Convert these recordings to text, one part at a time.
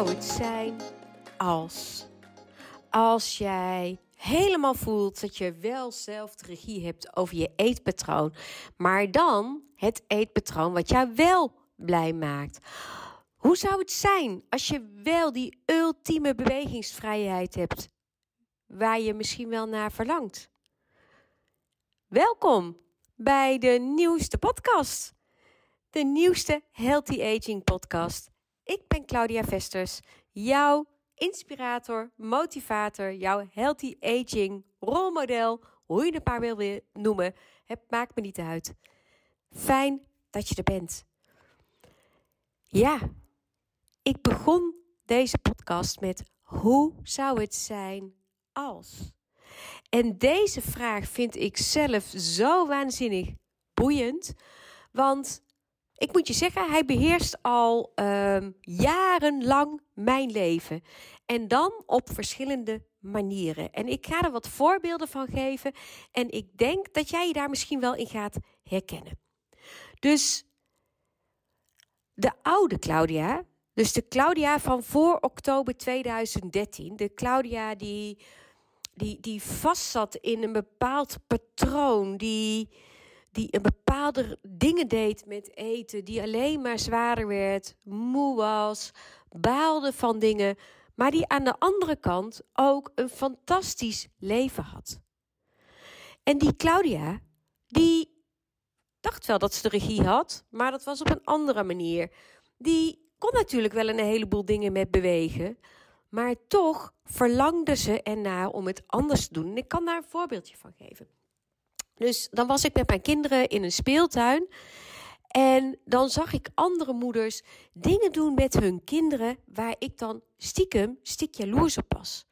zou het zijn als. Als jij helemaal voelt dat je wel zelf de regie hebt over je eetpatroon, maar dan het eetpatroon wat jou wel blij maakt. Hoe zou het zijn als je wel die ultieme bewegingsvrijheid hebt, waar je misschien wel naar verlangt? Welkom bij de nieuwste podcast, de nieuwste Healthy Aging podcast. Ik ben Claudia Vesters, jouw inspirator, motivator, jouw healthy aging rolmodel, hoe je het maar wil noemen. Het maakt me niet uit. Fijn dat je er bent. Ja, ik begon deze podcast met hoe zou het zijn als? En deze vraag vind ik zelf zo waanzinnig boeiend, want ik moet je zeggen, hij beheerst al um, jarenlang mijn leven. En dan op verschillende manieren. En ik ga er wat voorbeelden van geven. En ik denk dat jij je daar misschien wel in gaat herkennen. Dus de oude Claudia, dus de Claudia van voor oktober 2013, de Claudia die, die, die vastzat in een bepaald patroon, die die een bepaalde dingen deed met eten, die alleen maar zwaarder werd, moe was, baalde van dingen, maar die aan de andere kant ook een fantastisch leven had. En die Claudia, die dacht wel dat ze de regie had, maar dat was op een andere manier. Die kon natuurlijk wel een heleboel dingen met bewegen, maar toch verlangde ze ernaar om het anders te doen. En ik kan daar een voorbeeldje van geven. Dus dan was ik met mijn kinderen in een speeltuin. En dan zag ik andere moeders dingen doen met hun kinderen waar ik dan stiekem stik jaloers op was.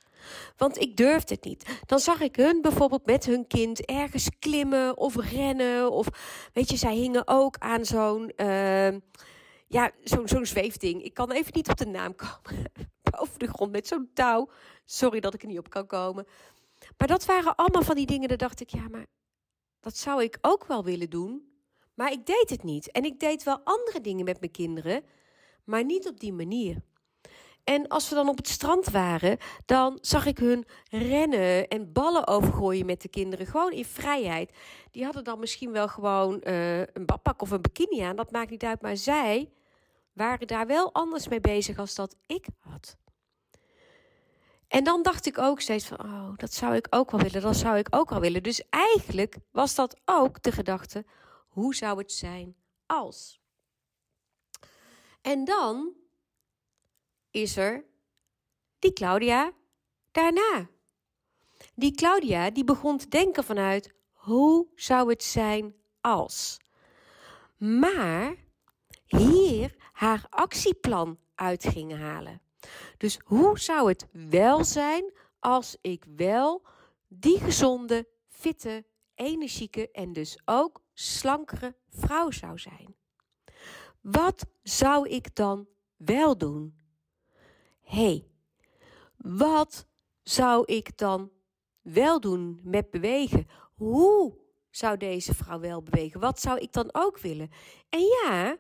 Want ik durfde het niet. Dan zag ik hun bijvoorbeeld met hun kind ergens klimmen of rennen. Of weet je, zij hingen ook aan zo'n uh, ja, zo'n zweefding. Ik kan even niet op de naam komen. Boven de grond met zo'n touw. Sorry dat ik er niet op kan komen. Maar dat waren allemaal van die dingen. Daar dacht ik, ja, maar dat zou ik ook wel willen doen, maar ik deed het niet. En ik deed wel andere dingen met mijn kinderen, maar niet op die manier. En als we dan op het strand waren, dan zag ik hun rennen en ballen overgooien met de kinderen. Gewoon in vrijheid. Die hadden dan misschien wel gewoon uh, een badpak of een bikini aan. Dat maakt niet uit. Maar zij waren daar wel anders mee bezig als dat ik had. En dan dacht ik ook steeds van, oh, dat zou ik ook wel willen, dat zou ik ook wel willen. Dus eigenlijk was dat ook de gedachte, hoe zou het zijn als? En dan is er die Claudia daarna. Die Claudia die begon te denken vanuit, hoe zou het zijn als? Maar hier haar actieplan uit ging halen. Dus hoe zou het wel zijn als ik wel die gezonde, fitte, energieke en dus ook slankere vrouw zou zijn? Wat zou ik dan wel doen? hey, wat zou ik dan wel doen met bewegen? Hoe zou deze vrouw wel bewegen? Wat zou ik dan ook willen? En ja,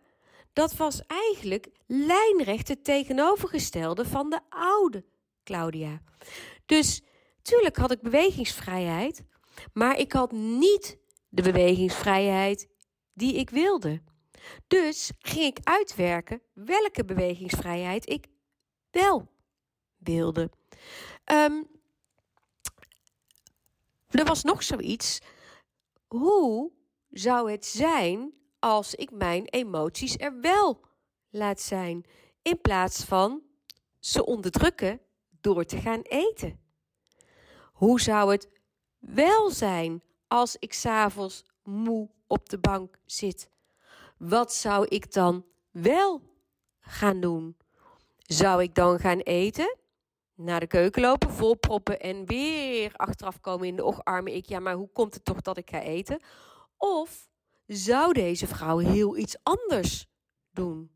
dat was eigenlijk lijnrecht het tegenovergestelde van de oude Claudia. Dus tuurlijk had ik bewegingsvrijheid, maar ik had niet de bewegingsvrijheid die ik wilde. Dus ging ik uitwerken welke bewegingsvrijheid ik wel wilde. Um, er was nog zoiets. Hoe zou het zijn als ik mijn emoties er wel laat zijn, in plaats van ze onderdrukken door te gaan eten? Hoe zou het wel zijn als ik s'avonds moe op de bank zit? Wat zou ik dan wel gaan doen? Zou ik dan gaan eten? Naar de keuken lopen, volproppen en weer achteraf komen in de ocharme ik. Ja, maar hoe komt het toch dat ik ga eten? Of zou deze vrouw heel iets anders doen?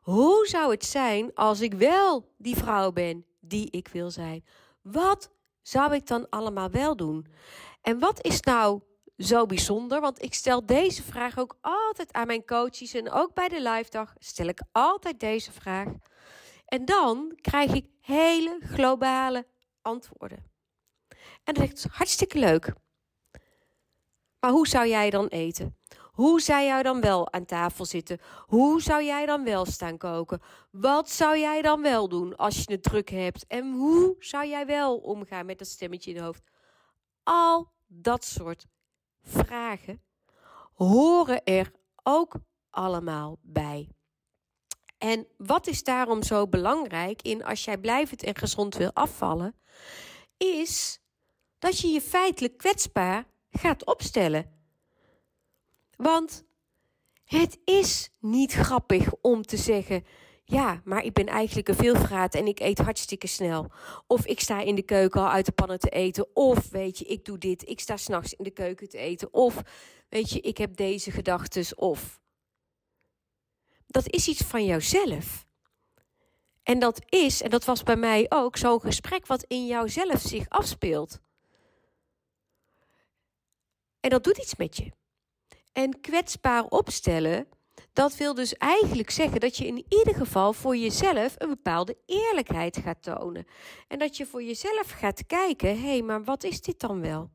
Hoe zou het zijn als ik wel die vrouw ben die ik wil zijn? Wat zou ik dan allemaal wel doen? En wat is nou zo bijzonder? Want ik stel deze vraag ook altijd aan mijn coaches en ook bij de live dag stel ik altijd deze vraag. En dan krijg ik hele globale antwoorden. En dat is hartstikke leuk. Maar hoe zou jij dan eten? Hoe zou jij dan wel aan tafel zitten? Hoe zou jij dan wel staan koken? Wat zou jij dan wel doen als je het druk hebt? En hoe zou jij wel omgaan met dat stemmetje in je hoofd? Al dat soort vragen horen er ook allemaal bij. En wat is daarom zo belangrijk in als jij blijvend en gezond wil afvallen, is dat je je feitelijk kwetsbaar gaat opstellen. Want het is niet grappig om te zeggen: ja, maar ik ben eigenlijk een veelvraat en ik eet hartstikke snel. Of ik sta in de keuken al uit de pannen te eten. Of weet je, ik doe dit. Ik sta s'nachts in de keuken te eten. Of weet je, ik heb deze gedachten. Of. Dat is iets van jouzelf. En dat is, en dat was bij mij ook, zo'n gesprek wat in jouzelf zich afspeelt. En dat doet iets met je. En kwetsbaar opstellen, dat wil dus eigenlijk zeggen dat je in ieder geval voor jezelf een bepaalde eerlijkheid gaat tonen. En dat je voor jezelf gaat kijken: hé, hey, maar wat is dit dan wel?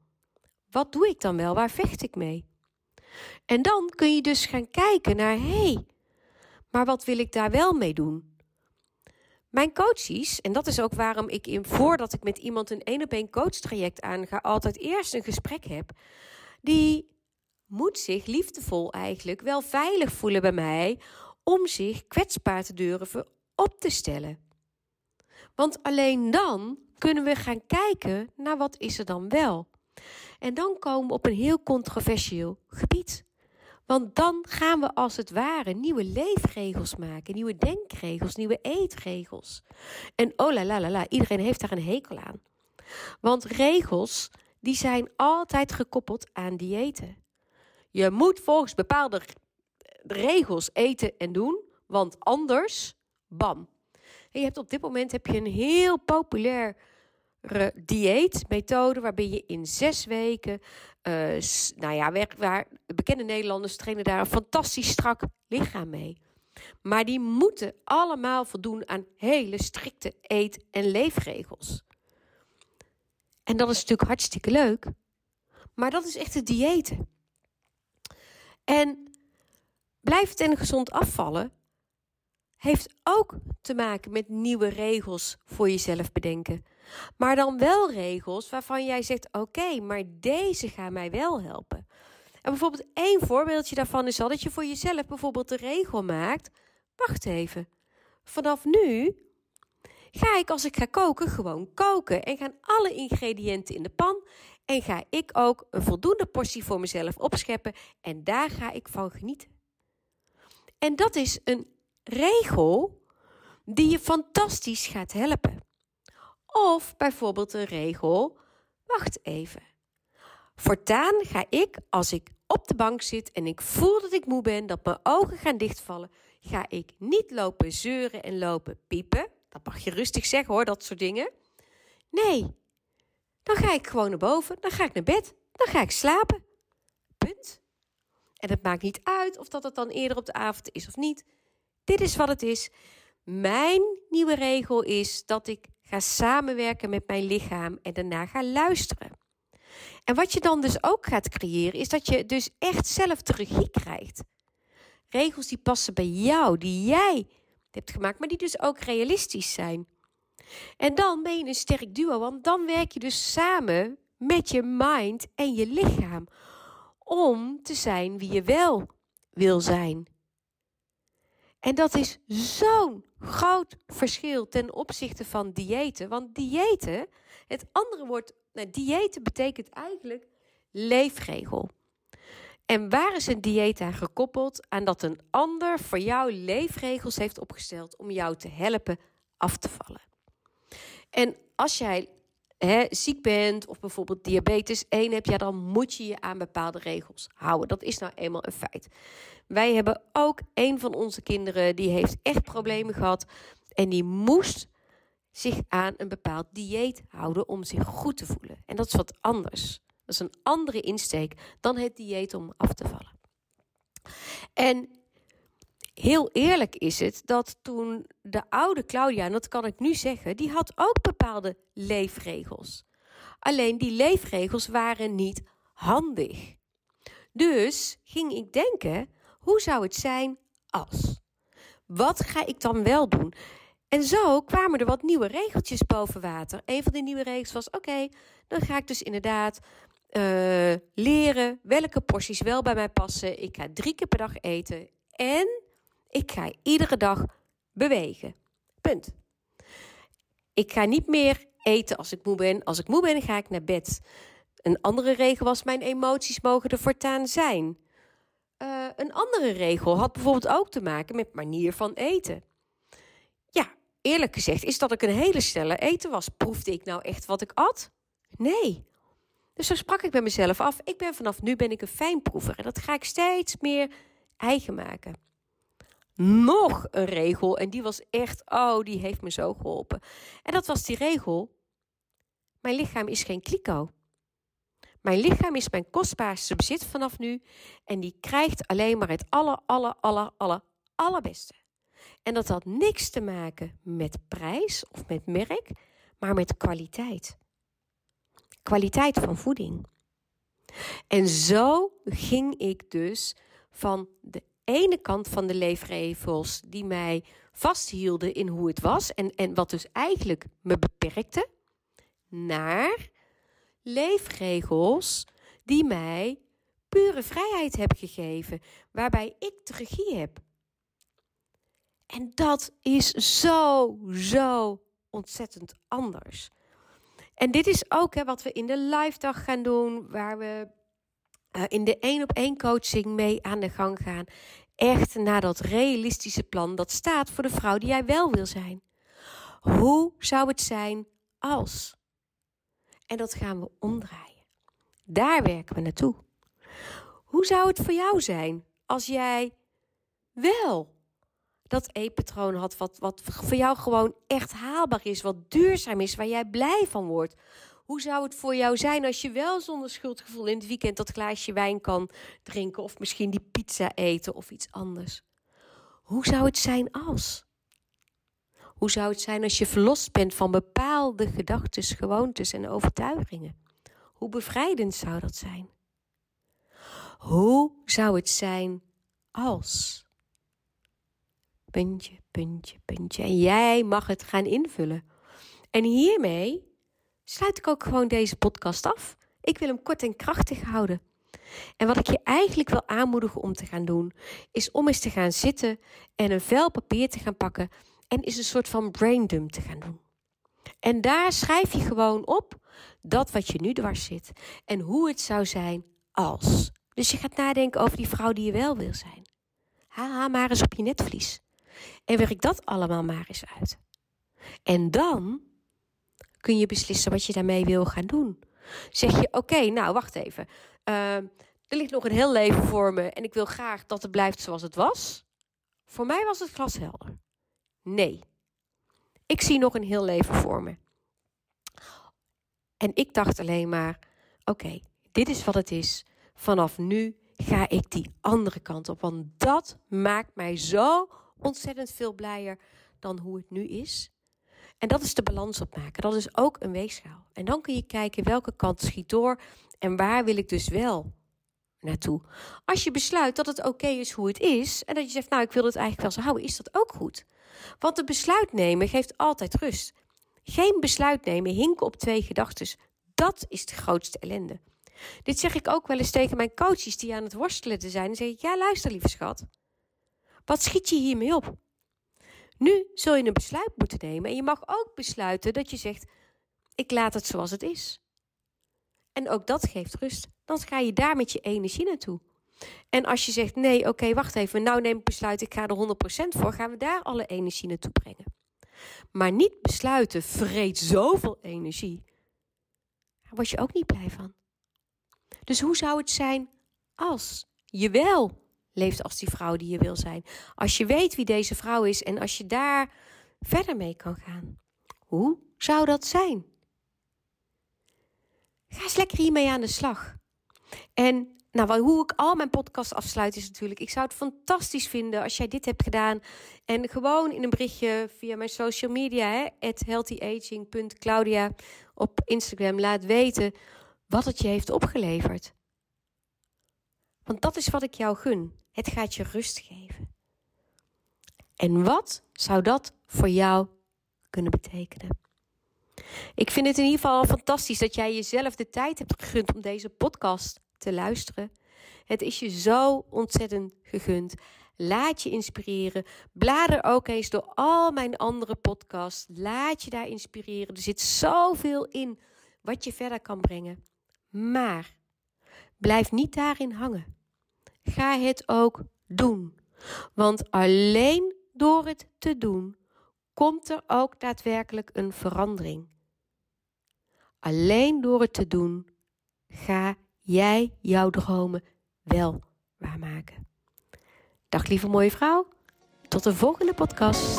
Wat doe ik dan wel? Waar vecht ik mee? En dan kun je dus gaan kijken naar: hé, hey, maar wat wil ik daar wel mee doen? Mijn coaches, en dat is ook waarom ik in, voordat ik met iemand een één op één coach traject aanga, altijd eerst een gesprek heb die moet zich liefdevol eigenlijk wel veilig voelen bij mij om zich kwetsbaar te durven op te stellen. Want alleen dan kunnen we gaan kijken naar wat is er dan wel. En dan komen we op een heel controversieel gebied. Want dan gaan we als het ware nieuwe leefregels maken, nieuwe denkregels, nieuwe eetregels. En oh la la la la, iedereen heeft daar een hekel aan. Want regels die zijn altijd gekoppeld aan diëten. Je moet volgens bepaalde regels eten en doen, want anders, bam. En je hebt op dit moment heb je een heel populaire dieetmethode waarbij je in zes weken, uh, nou ja, waar bekende Nederlanders trainen daar een fantastisch strak lichaam mee. Maar die moeten allemaal voldoen aan hele strikte eet- en leefregels. En dat is natuurlijk hartstikke leuk. Maar dat is echt het diëten. En blijft en gezond afvallen heeft ook te maken met nieuwe regels voor jezelf bedenken. Maar dan wel regels waarvan jij zegt: oké, maar deze gaan mij wel helpen. En bijvoorbeeld één voorbeeldje daarvan is al dat je voor jezelf bijvoorbeeld de regel maakt: wacht even, vanaf nu ga ik als ik ga koken gewoon koken. En gaan alle ingrediënten in de pan. En ga ik ook een voldoende portie voor mezelf opscheppen. En daar ga ik van genieten. En dat is een regel die je fantastisch gaat helpen. Of bijvoorbeeld een regel. Wacht even. Voortaan ga ik, als ik op de bank zit en ik voel dat ik moe ben, dat mijn ogen gaan dichtvallen, ga ik niet lopen zeuren en lopen piepen. Dat mag je rustig zeggen hoor, dat soort dingen. Nee, dan ga ik gewoon naar boven, dan ga ik naar bed, dan ga ik slapen. Punt. En het maakt niet uit of dat het dan eerder op de avond is of niet. Dit is wat het is. Mijn nieuwe regel is dat ik ga samenwerken met mijn lichaam en daarna ga luisteren. En wat je dan dus ook gaat creëren, is dat je dus echt zelf de regie krijgt. Regels die passen bij jou, die jij hebt gemaakt, maar die dus ook realistisch zijn. En dan ben je een sterk duo, want dan werk je dus samen met je mind en je lichaam om te zijn wie je wel wil zijn. En dat is zo'n groot verschil ten opzichte van diëten. Want diëten, het andere woord, nou, diëten betekent eigenlijk leefregel. En waar is een dieet aan gekoppeld? Aan dat een ander voor jou leefregels heeft opgesteld om jou te helpen af te vallen. En als jij ziek bent of bijvoorbeeld diabetes 1 hebt, ja, dan moet je je aan bepaalde regels houden. Dat is nou eenmaal een feit. Wij hebben ook een van onze kinderen die heeft echt problemen gehad en die moest zich aan een bepaald dieet houden om zich goed te voelen. En dat is wat anders. Dat is een andere insteek dan het dieet om af te vallen. En heel eerlijk is het dat toen de oude Claudia, en dat kan ik nu zeggen, die had ook bepaalde leefregels. Alleen die leefregels waren niet handig. Dus ging ik denken: hoe zou het zijn als? Wat ga ik dan wel doen? En zo kwamen er wat nieuwe regeltjes boven water. Een van de nieuwe regels was: oké, dan ga ik dus inderdaad uh, leren welke porties wel bij mij passen. Ik ga drie keer per dag eten en ik ga iedere dag bewegen. Punt. Ik ga niet meer eten als ik moe ben. Als ik moe ben, ga ik naar bed. Een andere regel was: mijn emoties mogen er voortaan zijn. Uh, een andere regel had bijvoorbeeld ook te maken met manier van eten. Ja, eerlijk gezegd is dat ik een hele snelle eten was. Proefde ik nou echt wat ik at? Nee. Dus zo sprak ik bij mezelf af. Ik ben vanaf nu ben ik een fijnproever en dat ga ik steeds meer eigen maken. Nog een regel en die was echt, oh, die heeft me zo geholpen. En dat was die regel: mijn lichaam is geen kliko. Mijn lichaam is mijn kostbaarste bezit vanaf nu en die krijgt alleen maar het aller, aller, aller, aller, allerbeste. En dat had niks te maken met prijs of met merk, maar met kwaliteit. Kwaliteit van voeding. En zo ging ik dus van de ene kant van de leefregels die mij vasthielden in hoe het was en, en wat dus eigenlijk me beperkte, naar leefregels die mij pure vrijheid hebben gegeven, waarbij ik de regie heb. En dat is zo, zo ontzettend anders. En dit is ook hè, wat we in de live dag gaan doen, waar we uh, in de één op één coaching mee aan de gang gaan. Echt naar dat realistische plan dat staat voor de vrouw die jij wel wil zijn. Hoe zou het zijn als? En dat gaan we omdraaien. Daar werken we naartoe. Hoe zou het voor jou zijn als jij wel dat eetpatroon had wat, wat voor jou gewoon echt haalbaar is, wat duurzaam is, waar jij blij van wordt? Hoe zou het voor jou zijn als je wel zonder schuldgevoel in het weekend dat glaasje wijn kan drinken of misschien die pizza eten of iets anders? Hoe zou het zijn als? Hoe zou het zijn als je verlost bent van bepaalde gedachten, gewoontes en overtuigingen? Hoe bevrijdend zou dat zijn? Hoe zou het zijn als? Puntje, puntje, puntje. En jij mag het gaan invullen. En hiermee sluit ik ook gewoon deze podcast af. Ik wil hem kort en krachtig houden. En wat ik je eigenlijk wil aanmoedigen om te gaan doen, is om eens te gaan zitten en een vel papier te gaan pakken en is een soort van braindump te gaan doen. En daar schrijf je gewoon op dat wat je nu dwars zit en hoe het zou zijn als. Dus je gaat nadenken over die vrouw die je wel wil zijn. Haha, maar eens op je netvlies. En werk dat allemaal maar eens uit. En dan kun je beslissen wat je daarmee wil gaan doen. Zeg je, oké, nou wacht even. Uh, er ligt nog een heel leven voor me en ik wil graag dat het blijft zoals het was. Voor mij was het glashelder. Nee. Ik zie nog een heel leven voor me. En ik dacht alleen maar: oké, dit is wat het is. Vanaf nu ga ik die andere kant op. Want dat maakt mij zo ontzettend veel blijer dan hoe het nu is. En dat is de balans opmaken. Dat is ook een weegschaal. En dan kun je kijken welke kant schiet door en waar wil ik dus wel naartoe. Als je besluit dat het oké is hoe het is en dat je zegt, nou ik wil het eigenlijk wel zo houden, is dat ook goed. Want het besluit nemen geeft altijd rust. Geen besluit nemen, hinken op twee gedachten, dat is de grootste ellende. Dit zeg ik ook wel eens tegen mijn coaches die aan het worstelen te zijn. En zeg ik, ja luister lieve schat, wat schiet je hiermee op? Nu zul je een besluit moeten nemen en je mag ook besluiten dat je zegt, ik laat het zoals het is. En ook dat geeft rust. Dan ga je daar met je energie naartoe. En als je zegt, nee, oké, wacht even, nou neem ik besluit, ik ga er 100% voor, gaan we daar alle energie naartoe brengen. Maar niet besluiten vreet zoveel energie. Daar word je ook niet blij van. Dus hoe zou het zijn als je wel leeft als die vrouw die je wil zijn? Als je weet wie deze vrouw is en als je daar verder mee kan gaan. Hoe zou dat zijn? Ga eens lekker hiermee aan de slag. En nou, hoe ik al mijn podcasts afsluit is natuurlijk... ik zou het fantastisch vinden als jij dit hebt gedaan... en gewoon in een berichtje via mijn social media... healthyaging.claudia op Instagram laat weten... wat het je heeft opgeleverd. Want dat is wat ik jou gun. Het gaat je rust geven. En wat zou dat voor jou kunnen betekenen? Ik vind het in ieder geval fantastisch dat jij jezelf de tijd hebt gegund om deze podcast te luisteren. Het is je zo ontzettend gegund. Laat je inspireren. Blader ook eens door al mijn andere podcasts. Laat je daar inspireren. Er zit zoveel in wat je verder kan brengen. Maar blijf niet daarin hangen. Ga het ook doen. Want alleen door het te doen komt er ook daadwerkelijk een verandering. Alleen door het te doen ga jij jouw dromen wel waarmaken. Dag lieve mooie vrouw, tot de volgende podcast.